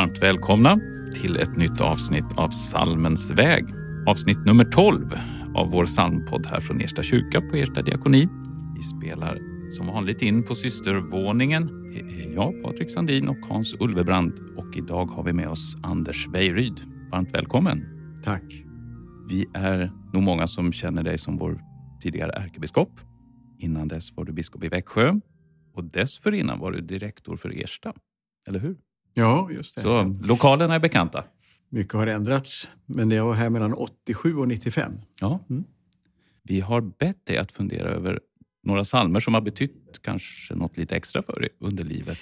varmt välkomna till ett nytt avsnitt av Salmens väg. Avsnitt nummer 12 av vår psalmpodd här från Ersta kyrka på Ersta diakoni. Vi spelar som vanligt in på systervåningen. Det är jag, Patrik Sandin och Hans Ulvebrand och idag har vi med oss Anders Beijeryd. Varmt välkommen! Tack. Vi är nog många som känner dig som vår tidigare ärkebiskop. Innan dess var du biskop i Växjö och dessförinnan var du direktor för Ersta. Eller hur? Ja, just det. Så lokalerna är bekanta. Mycket har ändrats, men jag var här mellan 87 och 95. Ja. Mm. Vi har bett dig att fundera över några salmer som har betytt kanske något lite extra för dig under livet.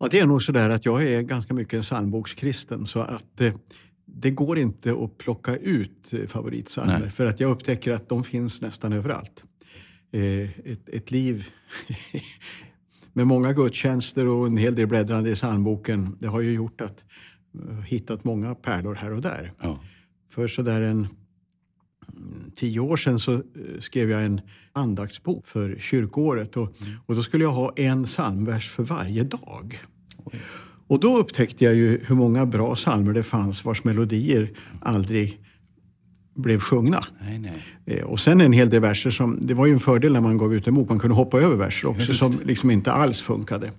Ja, det är nog så där att jag är ganska mycket en psalmbokskristen så att eh, det går inte att plocka ut eh, favoritsalmer Nej. för att jag upptäcker att de finns nästan överallt. Eh, ett, ett liv med många gudstjänster och en hel del bläddrande i psalmboken det har ju gjort att jag har hittat många pärlor här och där. Ja. För sådär en mm, tio år sedan så eh, skrev jag en andaktsbok för kyrkåret. Och, och då skulle jag ha en psalmvers för varje dag. Och då upptäckte jag ju hur många bra psalmer det fanns vars melodier aldrig blev sjungna. Nej, nej. Eh, Och sen en hel del verser som, det var ju en fördel när man gav ut en bok, man kunde hoppa över verser också Just som liksom inte alls funkade.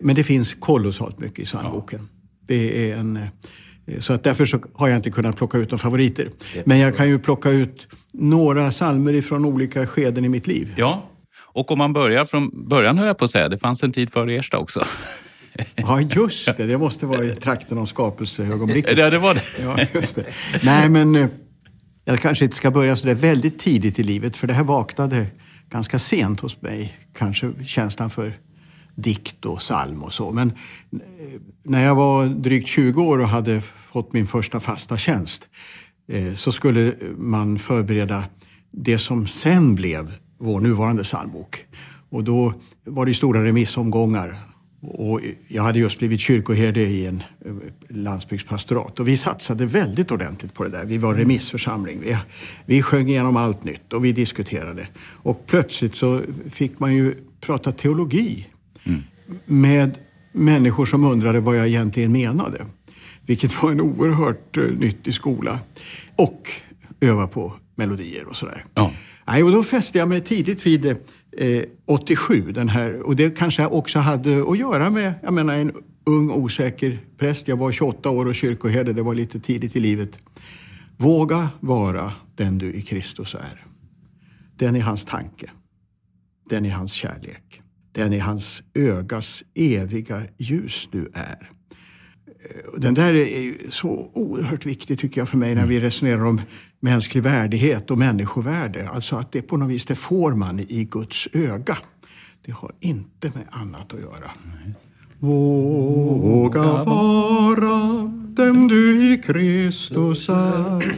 Men det finns kolossalt mycket i psalmboken. Det är en, eh, så att därför så har jag inte kunnat plocka ut några favoriter. Men jag kan ju plocka ut några psalmer ifrån olika skeden i mitt liv. Ja, och om man börjar från början höll jag på att säga, det fanns en tid före Ersta också. Ja, just det. Det måste vara i trakten av skapelseögonblicket. Ja, det var det. Ja, just det. Nej, men eh, jag kanske inte ska börja så där väldigt tidigt i livet för det här vaknade ganska sent hos mig. Kanske känslan för dikt och psalm och så. Men eh, när jag var drygt 20 år och hade fått min första fasta tjänst eh, så skulle man förbereda det som sen blev vår nuvarande psalmbok. Och då var det stora remissomgångar. Och jag hade just blivit kyrkoherde i en eh, landsbygdspastorat och vi satsade väldigt ordentligt på det där. Vi var remissförsamling. Vi, vi sjöng igenom allt nytt och vi diskuterade. Och plötsligt så fick man ju prata teologi med människor som undrade vad jag egentligen menade. Vilket var en oerhört eh, nyttig skola. Och öva på melodier och sådär. Ja. Nej, och då fäste jag mig tidigt vid eh, 87, den här, och det kanske också hade att göra med, jag menar en ung osäker präst. Jag var 28 år och kyrkoherde, det var lite tidigt i livet. Våga vara den du i Kristus är. Den är hans tanke. Den är hans kärlek. Den är hans ögas eviga ljus du är. Eh, Den där är så oerhört viktig tycker jag för mig när vi resonerar om mänsklig värdighet och människovärde. Alltså att det på något vis, det får man i Guds öga. Det har inte med annat att göra. Våga vara den du i Kristus är.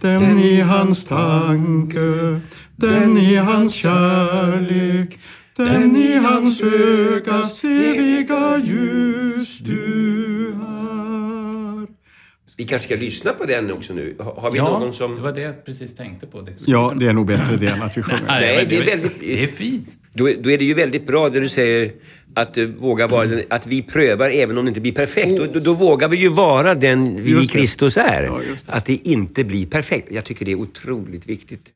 Den i hans tanke, den i hans kärlek. Den i hans ögas eviga ljus du. Vi kanske ska lyssna på den också nu. Har vi ja, någon som... det var det jag precis tänkte på. Det Ja, det är nog bättre det än att vi sjunger. Nej, men det är väldigt- Det är fint. Då, då är det ju väldigt bra det du säger att du vågar vara den, att vi prövar även om det inte blir perfekt. Då, då, då vågar vi ju vara den vi i. Kristus är. Ja, det. Att det inte blir perfekt. Jag tycker det är otroligt viktigt.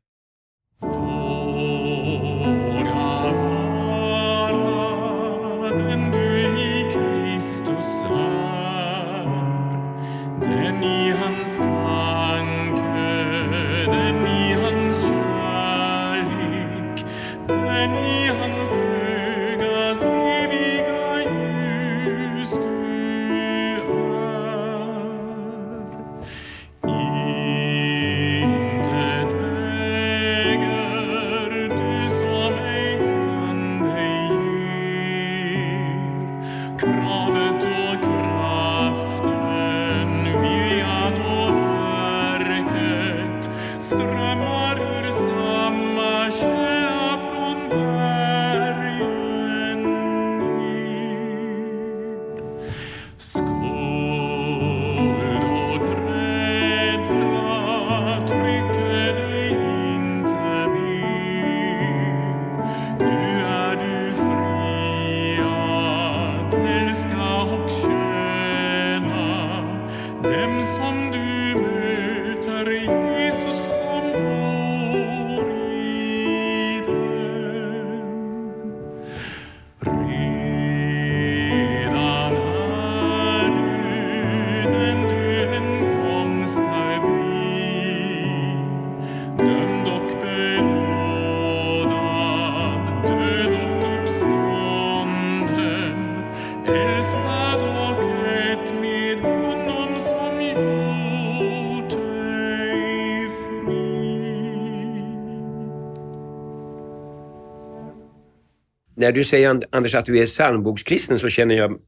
När du säger Anders att du är psalmbokskristen så känner jag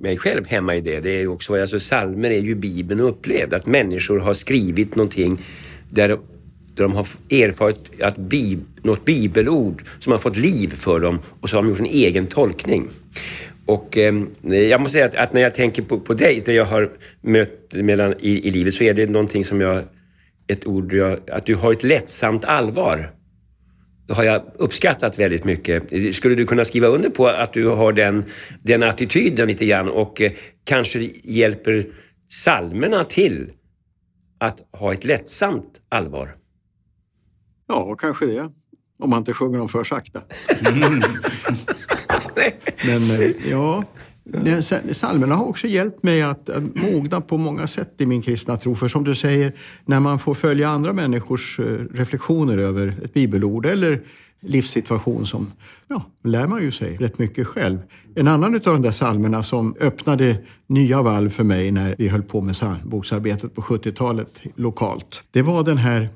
mig själv hemma i det. Det är också, vad- alltså psalmer är ju Bibeln upplevd. Att människor har skrivit någonting där, där de har erfarit att bib, något bibelord som har fått liv för dem och så har de gjort en egen tolkning. Och eh, jag måste säga att, att när jag tänker på, på dig, det jag har mött mellan, i, i livet, så är det någonting som jag, ett ord, jag, att du har ett lättsamt allvar. Har jag uppskattat väldigt mycket. Skulle du kunna skriva under på att du har den, den attityden lite grann och eh, kanske hjälper salmerna till att ha ett lättsamt allvar? Ja, kanske det. Om man inte sjunger dem för sakta. Men eh, ja, Salmerna psalmerna har också hjälpt mig att mogna på många sätt i min kristna tro. För som du säger, när man får följa andra människors eh, reflektioner över ett bibelord eller livssituation som, ja, lär man ju sig rätt mycket själv. En annan av de där psalmerna som öppnade nya valv för mig när vi höll på med psalmboksarbetet på 70-talet lokalt, det var den här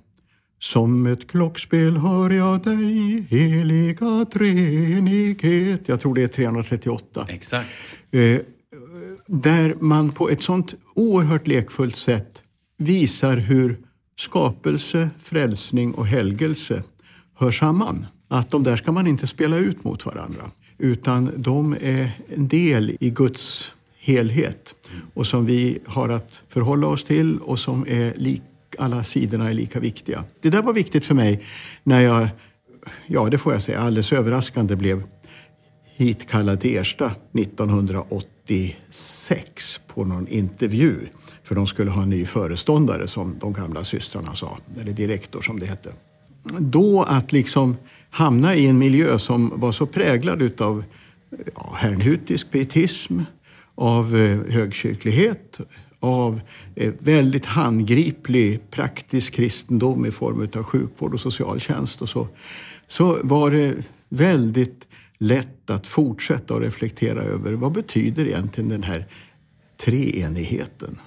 som ett klockspel hör jag dig, heliga treenighet. Jag tror det är 338. Exakt. Eh, där man på ett sånt oerhört lekfullt sätt visar hur skapelse, frälsning och helgelse hör samman. Att de där ska man inte spela ut mot varandra. Utan de är en del i Guds helhet och som vi har att förhålla oss till och som är lik, alla sidorna är lika viktiga. Det där var viktigt för mig när jag, ja det får jag säga, alldeles överraskande blev hitkallad till Ersta 1986 på någon intervju. För de skulle ha en ny föreståndare som de gamla systrarna sa, eller direktor som det hette. Då att liksom hamna i en miljö som var så präglad utav ja, herrnhutisk pietism, av eh, högkyrklighet, av eh, väldigt handgriplig praktisk kristendom i form av sjukvård och socialtjänst och så, så var det väldigt lätt att fortsätta att reflektera över vad betyder egentligen den här treenigheten?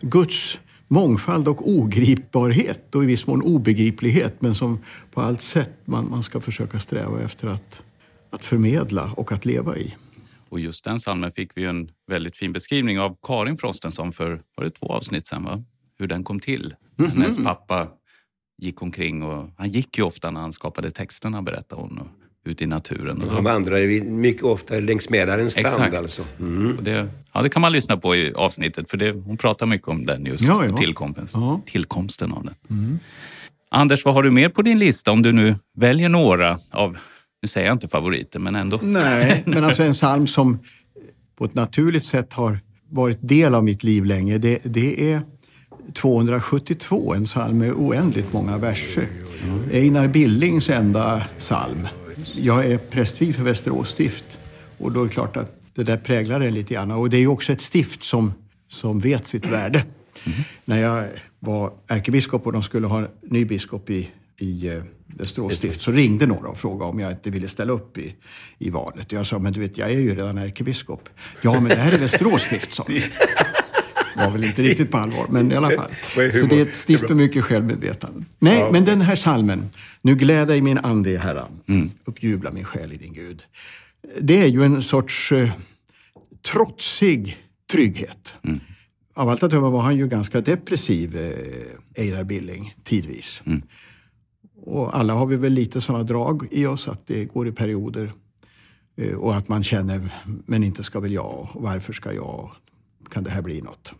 Guds mångfald och ogripbarhet och i viss mån obegriplighet men som på allt sätt man, man ska försöka sträva efter att, att förmedla och att leva i. Och just den salmen fick vi en väldigt fin beskrivning av Karin Frostenson för var det två avsnitt sen, va? hur den kom till. Hennes pappa gick omkring och han gick ju ofta när han skapade texterna berättade hon. Och, ute i naturen. Och Han vandrade mycket ofta längs Mälarens strand Exakt. alltså. Och det, ja, det kan man lyssna på i avsnittet för det, hon pratar mycket om den just, Ja, ja. Tillkomsten, Ja. tillkomsten av den. Anders, vad har du mer på din lista om du nu väljer några av, nu säger jag inte favoriter, men ändå. Nej, men alltså en psalm som på ett naturligt sätt har varit del av mitt liv länge, det, det är 272, en psalm med oändligt många verser. Einar Billings enda psalm. Jag är prästvigd för Västerås stift och då är det klart att det där präglar en lite grann. Och det är ju också ett stift som, som vet sitt värde. När jag var ärkebiskop och de skulle ha en ny biskop i, i eh, Västerås stift så ringde några och frågade om jag inte ville ställa upp i, i valet. Jag sa, men du vet, jag är ju redan ärkebiskop. Ja, men det här är Västerås stift, sa de. var väl inte riktigt på allvar, men i alla fall. Så det är ett stift med mycket självmedvetande. Nej, men den här salmen, Nu gläder i min ande i Herren, uppjubla min själ i din Gud. Det är ju en sorts eh, trotsig trygghet. Av allt att döma var han ju ganska depressiv, eh, Einar Billing, tidvis. Och alla har vi väl lite sådana drag i oss, att det går i perioder. Eh, och att man känner, men inte ska väl jag? Varför ska jag? Kan det här bli något?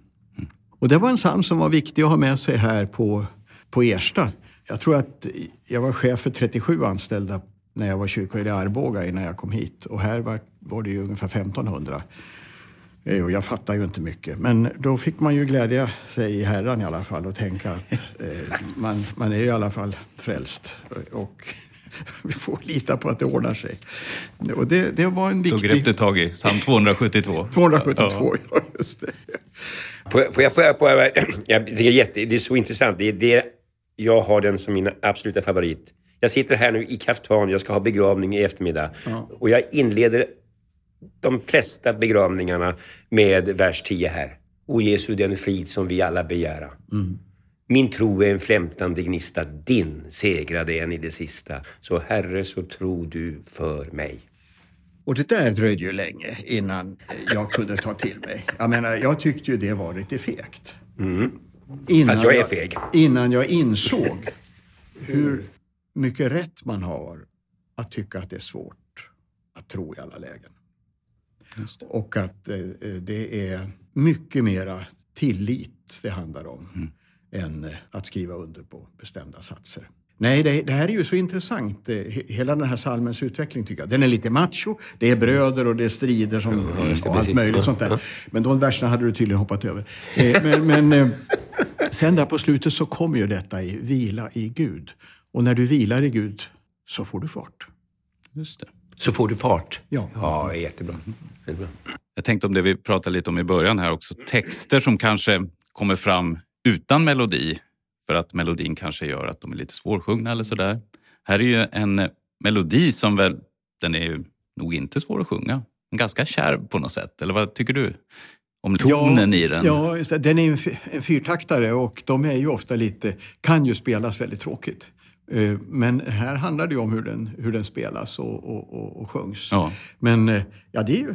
Och det var en psalm som var viktig att ha med sig här på, på Ersta. Jag tror att jag var chef för 37 anställda när jag var kyrkoherde i Arboga innan jag kom hit. Och här var, var det ju ungefär 1500. Eh, Och jag fattar ju inte mycket. Men då fick man ju glädja sig i Herren i alla fall och tänka att eh, man, man är ju i alla fall frälst. Och vi får lita på att det ordnar sig. Och det, det var en Då viktig... grep du tag i psalm 272. 272, ja just det. Får jag, får jag, får jag, det, är jätte, det är så intressant. Det är det, jag har den som min absoluta favorit. Jag sitter här nu i kaftan, jag ska ha begravning i eftermiddag. Och jag inleder de flesta begravningarna med vers 10 här. O Jesu, den frid som vi alla begära. Min tro är en flämtande gnista, din segrade än i det sista. Så Herre, så tro du för mig. Och det där dröjde ju länge innan jag kunde ta till mig. Jag menar, jag tyckte ju det var lite fegt. Innan Mm. Fast jag är feg. Innan jag insåg hur mycket rätt man har att tycka att det är svårt att tro i alla lägen. Och att eh, det är mycket mera tillit det handlar om än eh, att skriva under på bestämda satser. Nej, det, det här är ju så intressant. eh, he- Hela den här salmens utveckling tycker jag. Den är lite macho. Det är bröder och det är strider som, det, och allt möjligt sånt där. Men de verserna hade du tydligen hoppat över. Eh, Men, men eh, sen där på slutet så kommer ju detta i vila i Gud. Och när du vilar i Gud så får du fart. Just det. Så får du fart. Ja. Ja, jättebra. jättebra. Jag tänkte om det vi pratade lite om i början här också. Texter som kanske kommer fram utan melodi för att melodin kanske gör att de är lite svårsjungna eller sådär. Här är ju en melodi som väl, den är ju nog inte svår att sjunga. Ganska kärv på något sätt. Eller vad tycker du? Om tonen i den? Ja, den är en, en fyrtaktare och de är ju ofta lite, kan ju spelas väldigt tråkigt. Eh, Men här handlar det ju om hur den, hur den spelas och, och, och, och sjungs. Ja. Men eh, ja, det är ju...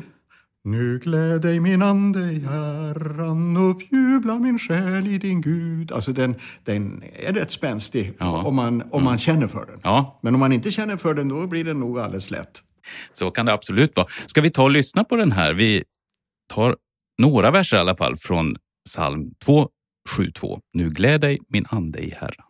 Nu gläd dig min ande i Herran, uppjubla min själ i din Gud. Alltså den, den är rätt spänstig Ja. om, man, om man känner för den. Ja. Men om man inte känner för den, då blir den nog alldeles lätt. Så kan det absolut vara. Ska vi ta och lyssna på den här? Vi tar några verser i alla fall från psalm 272. Nu gläd dig min ande i Herren.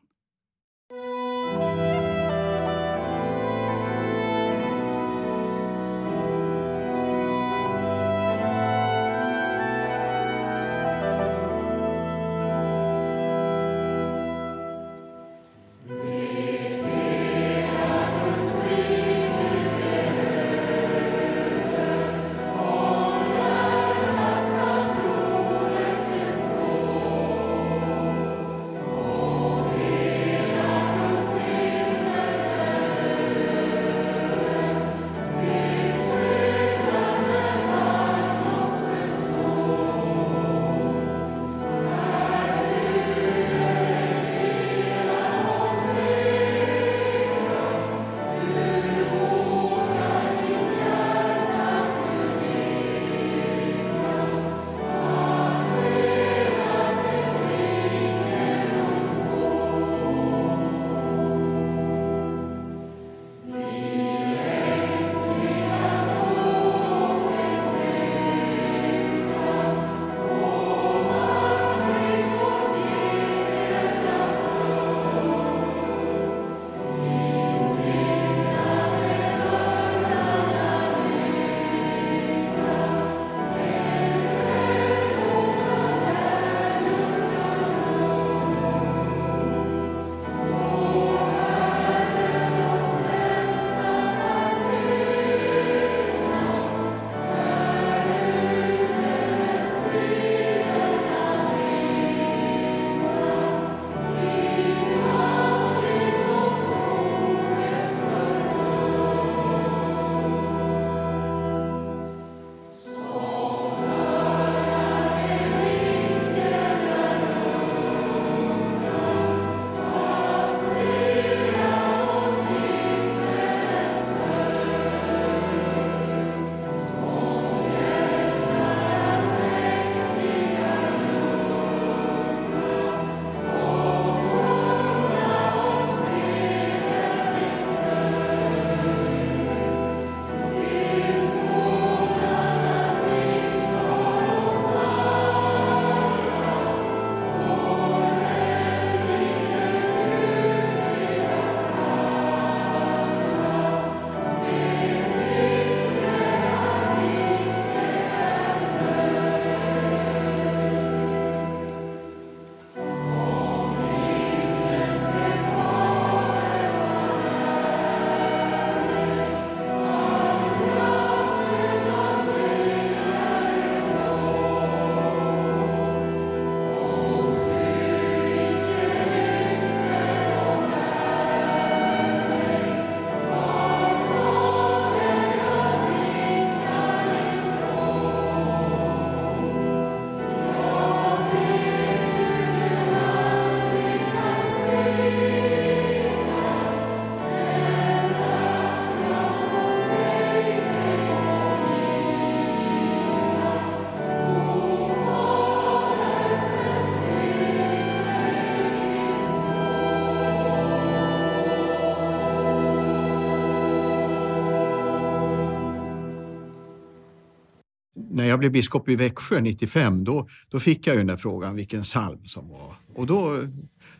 Blev biskop i Växjö 95, då, då fick jag ju den där frågan vilken psalm som var. Och då,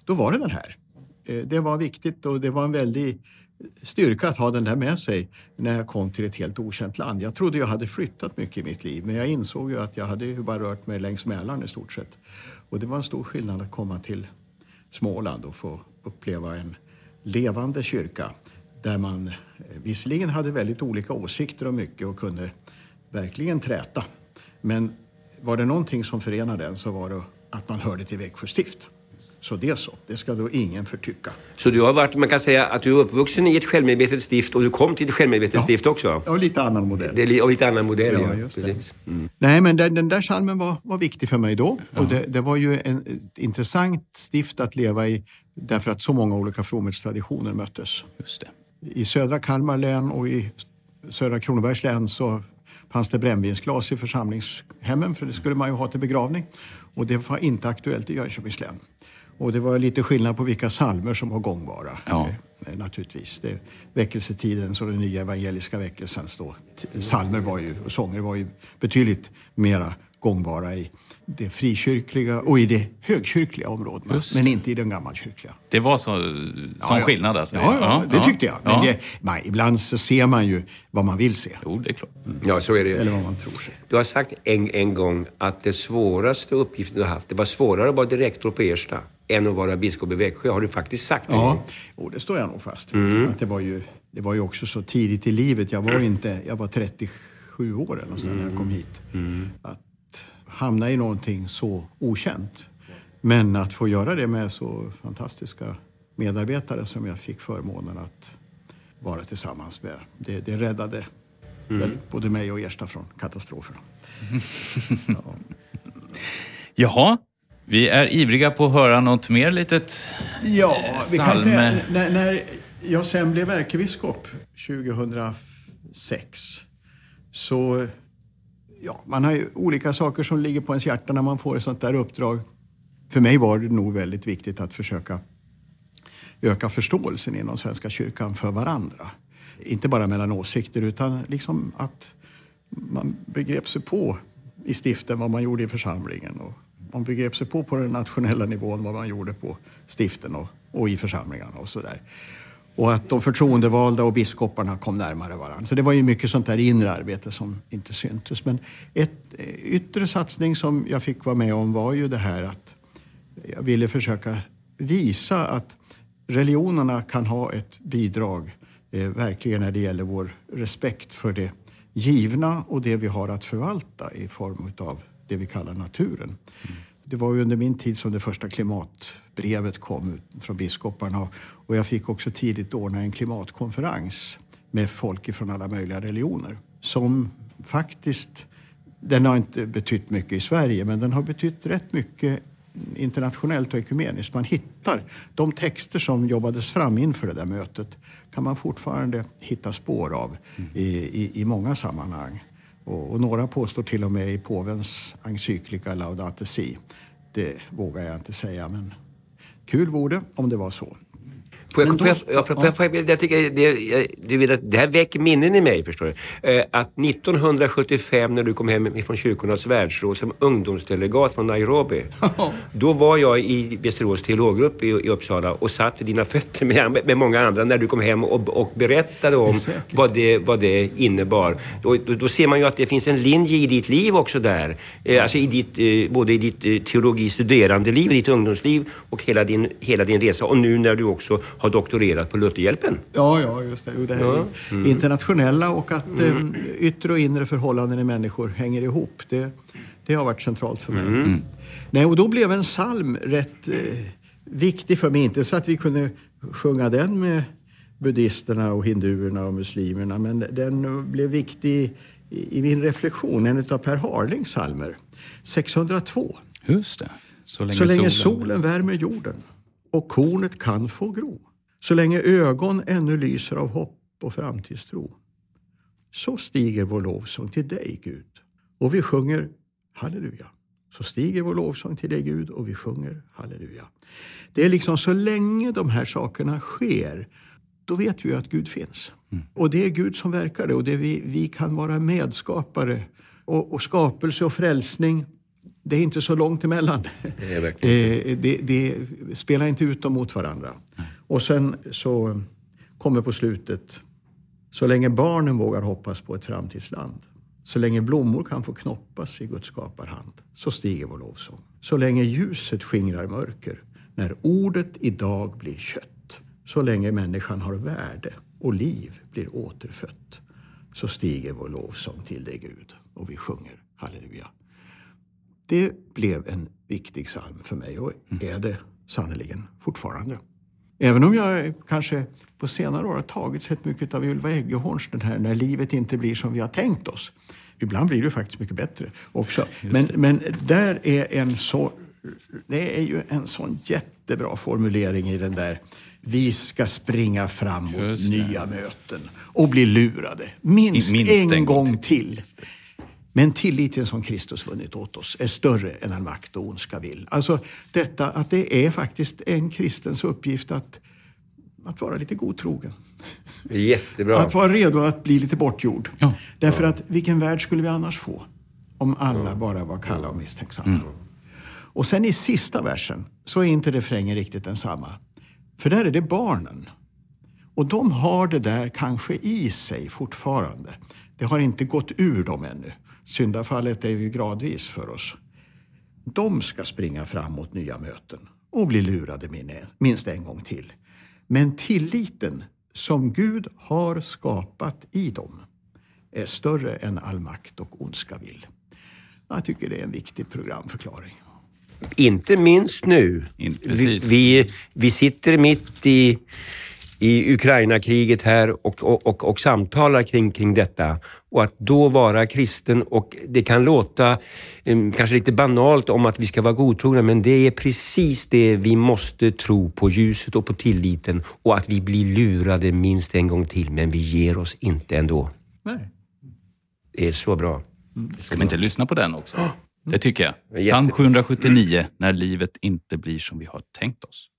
då var det den här. Eh, det var viktigt och det var en väldig styrka att ha den där med sig när jag kom till ett helt okänt land. Jag trodde jag hade flyttat mycket i mitt liv men jag insåg ju att jag hade ju bara rört mig längs Mälaren i stort sett. Och det var en stor skillnad att komma till Småland och få uppleva en levande kyrka där man eh, visserligen hade väldigt olika åsikter om mycket och kunde verkligen träta. Men var det någonting som förenade den så var det att man hörde till Växjö stift. Så det är så. Det ska då ingen förtycka. Så du har varit, man kan säga att du är uppvuxen i ett självmedvetet stift och du kom till ett självmedvetet Ja. stift också? Ja, lite annan modell. Det av lite annan modell, Ja, ja. Precis. Mm. Nej, men den, den där salmen var, var viktig för mig då. Och det, det var ju en, ett intressant stift att leva i därför att så många olika fromhetstraditioner möttes. Just det. I södra Kalmar län och i södra Kronobergs län så fanns det brännvinsglas i församlingshemmen för det skulle man ju ha till begravning. Och det var inte aktuellt i Jönköpings län. Och det var lite skillnad på vilka salmer som var gångbara. Ja. Eh, Naturligtvis. Det, väckelsetidens och den nya evangeliska väckelsens då, salmer var ju, och sånger var ju betydligt mera gångbara i det frikyrkliga och i det högkyrkliga områdena. Just Men inte i den gammalkyrkliga. Det var så, som Ja, ja. skillnad alltså? Ja, ja, det tyckte jag. Men Ja. det, man, ibland så ser man ju vad man vill se. Jo, det är klart. Ja, så är det. Eller vad man tror sig. Du har sagt en, en gång att det svåraste uppgiften du har haft, det var svårare att vara direktor på Ersta än att vara biskop i Växjö. Har du faktiskt sagt det? Ja, och det står jag nog fast vid. Att det, var ju, det var ju också så tidigt i livet. Jag var, inte, jag var 37 år eller sånt när jag kom hit. Att hamna i någonting så okänt. Men att få göra det med så fantastiska medarbetare som jag fick förmånen att vara tillsammans med. Det, det räddade väl både mig och Ersta från katastrofer. Jaha, vi är ivriga på att höra något mer litet. Ja, vi kan säga när, när jag sen blev ärkebiskop 2006 så ja, man har ju olika saker som ligger på ens hjärta när man får ett sånt där uppdrag. För mig var det nog väldigt viktigt att försöka öka förståelsen inom Svenska kyrkan för varandra. Inte bara mellan åsikter utan liksom att man begrep sig på i stiften vad man gjorde i församlingen. Och man begrep sig på på den nationella nivån vad man gjorde på stiften och, och i församlingarna och sådär. Och att de förtroendevalda och biskoparna kom närmare varandra. Så det var ju mycket sånt där inre arbete som inte syntes. Men ett eh, yttre satsning som jag fick vara med om var ju det här att jag ville försöka visa att religionerna kan ha ett bidrag eh, verkligen när det gäller vår respekt för det givna och det vi har att förvalta i form av det vi kallar naturen. Mm. Det var ju under min tid som det första klimatbrevet kom ut från biskoparna och jag fick också tidigt ordna en klimatkonferens med folk från alla möjliga religioner som faktiskt den har inte betytt mycket i Sverige men den har betytt rätt mycket internationellt och ekumeniskt. Man hittar de texter som jobbades fram inför det där mötet kan man fortfarande hitta spår av i, i, i många sammanhang. Och, och några påstår till och med i påvens encyklika Laudate Si. Det vågar jag inte säga men kul vore det om det var så. Får jag, Men då- får jag, ja, får, får jag, får jag, jag tycker det, jag- du vet att det här väcker minnen i mig, förstår du. Eh, att 1975 när du kom hem från Kyrkornas världsråd som ungdomsdelegat från Nairobi. då var jag i Västerås teologgrupp i, i Uppsala och satt vid dina fötter med, med många andra när du kom hem och, och berättade om Säkert. vad det, vad det innebar. Då, då, då ser man ju att det finns en linje i ditt liv också där. Eh, alltså i ditt, eh, både i ditt eh, teologistuderandeliv, i ditt ungdomsliv och hela din, hela din resa. Och nu när du också har doktorerat på Lutherhjälpen. Ja, ja, just det. Det här Ja. är internationella och att eh, yttre och inre förhållanden i människor hänger ihop. Det, det har varit centralt för mig. Nej, och då blev en psalm rätt eh, viktig för mig. Inte så att vi kunde sjunga den med buddisterna och hinduerna och muslimerna. Men den blev viktig i, i min reflektion. En av Per Harlings psalmer. 602. Just det. Så länge, Så länge solen... solen värmer jorden och kornet kan få gro. Så länge ögon ännu lyser av hopp och framtidstro. Så stiger vår lovsång till dig, Gud. Och vi sjunger halleluja. Så stiger vår lovsång till dig, Gud, och vi sjunger halleluja. Det är liksom så länge de här sakerna sker, då vet vi ju att Gud finns. Och det är Gud som verkar det och det vi, vi kan vara medskapare Och, och skapelse och frälsning, det är inte så långt emellan. Det Eh, det, det spelar inte ut dem mot varandra. Och sen så kommer på slutet, så länge barnen vågar hoppas på ett framtidsland, så länge blommor kan få knoppas i Guds skaparhand, så stiger vår lovsång. Så länge ljuset skingrar mörker, när ordet idag blir kött, så länge människan har värde och liv blir återfött, så stiger vår lovsång till dig Gud och vi sjunger halleluja. Det blev en viktig psalm för mig och är det sannerligen fortfarande. Även om jag kanske på senare år har tagit sett mycket av Ylva Eggehorns, den här När livet inte blir som vi har tänkt oss. Ibland blir det faktiskt mycket bättre också. Men, men där är en så, det är ju en sån jättebra formulering i den där vi ska springa fram mot nya möten och bli lurade. Minst, Minst en, gång till. Men tilliten som Kristus vunnit åt oss är större än all makt och ondska vill. Alltså detta att det är faktiskt en kristens uppgift att, att vara lite godtrogen. Jättebra. Att vara redo att bli lite bortgjord. Ja. Därför att vilken värld skulle vi annars få? Om alla bara var kalla och misstänksamma. Och sen i sista versen så är inte refrängen riktigt densamma. För där är det barnen. Och de har det där kanske i sig fortfarande. Det har inte gått ur dem ännu. Syndafallet är ju gradvis för oss. De ska springa fram mot nya möten och bli lurade min- minst en gång till. Men tilliten som Gud har skapat i dem är större än all makt och ondska vill. Jag tycker det är en viktig programförklaring. Inte minst nu. In- vi, vi, vi sitter mitt i, i Ukraina-kriget här och, och, och, och samtalar kring, kring detta. Och att då vara kristen och det kan låta eh, kanske lite banalt om att vi ska vara godtrogna men det är precis det vi måste tro på ljuset och på tilliten och att vi blir lurade minst en gång till men vi ger oss inte ändå. Nej. Det är så bra. Ska vi inte lyssna på den också? Det tycker jag. Psalm 779, När livet inte blir som vi har tänkt oss.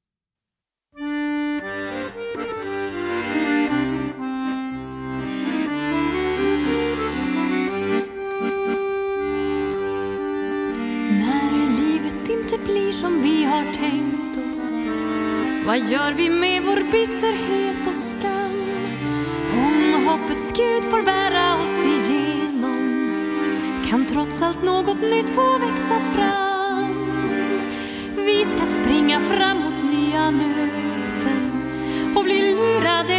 Vad gör vi med vår bitterhet och skam? Om hoppets Gud får bära oss igenom Kan trots allt något nytt få växa fram Vi ska springa fram mot nya möten och bli lurade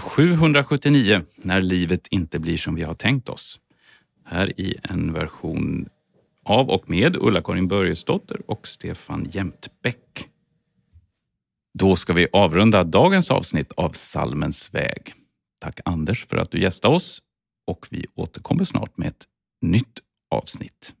779, När livet inte blir som vi har tänkt oss. Här i en version av och med Ulla-Karin Börjesdotter och Stefan Jämtbäck. Då ska vi avrunda dagens avsnitt av Salmens väg. Tack Anders för att du gästade oss och vi återkommer snart med ett nytt avsnitt.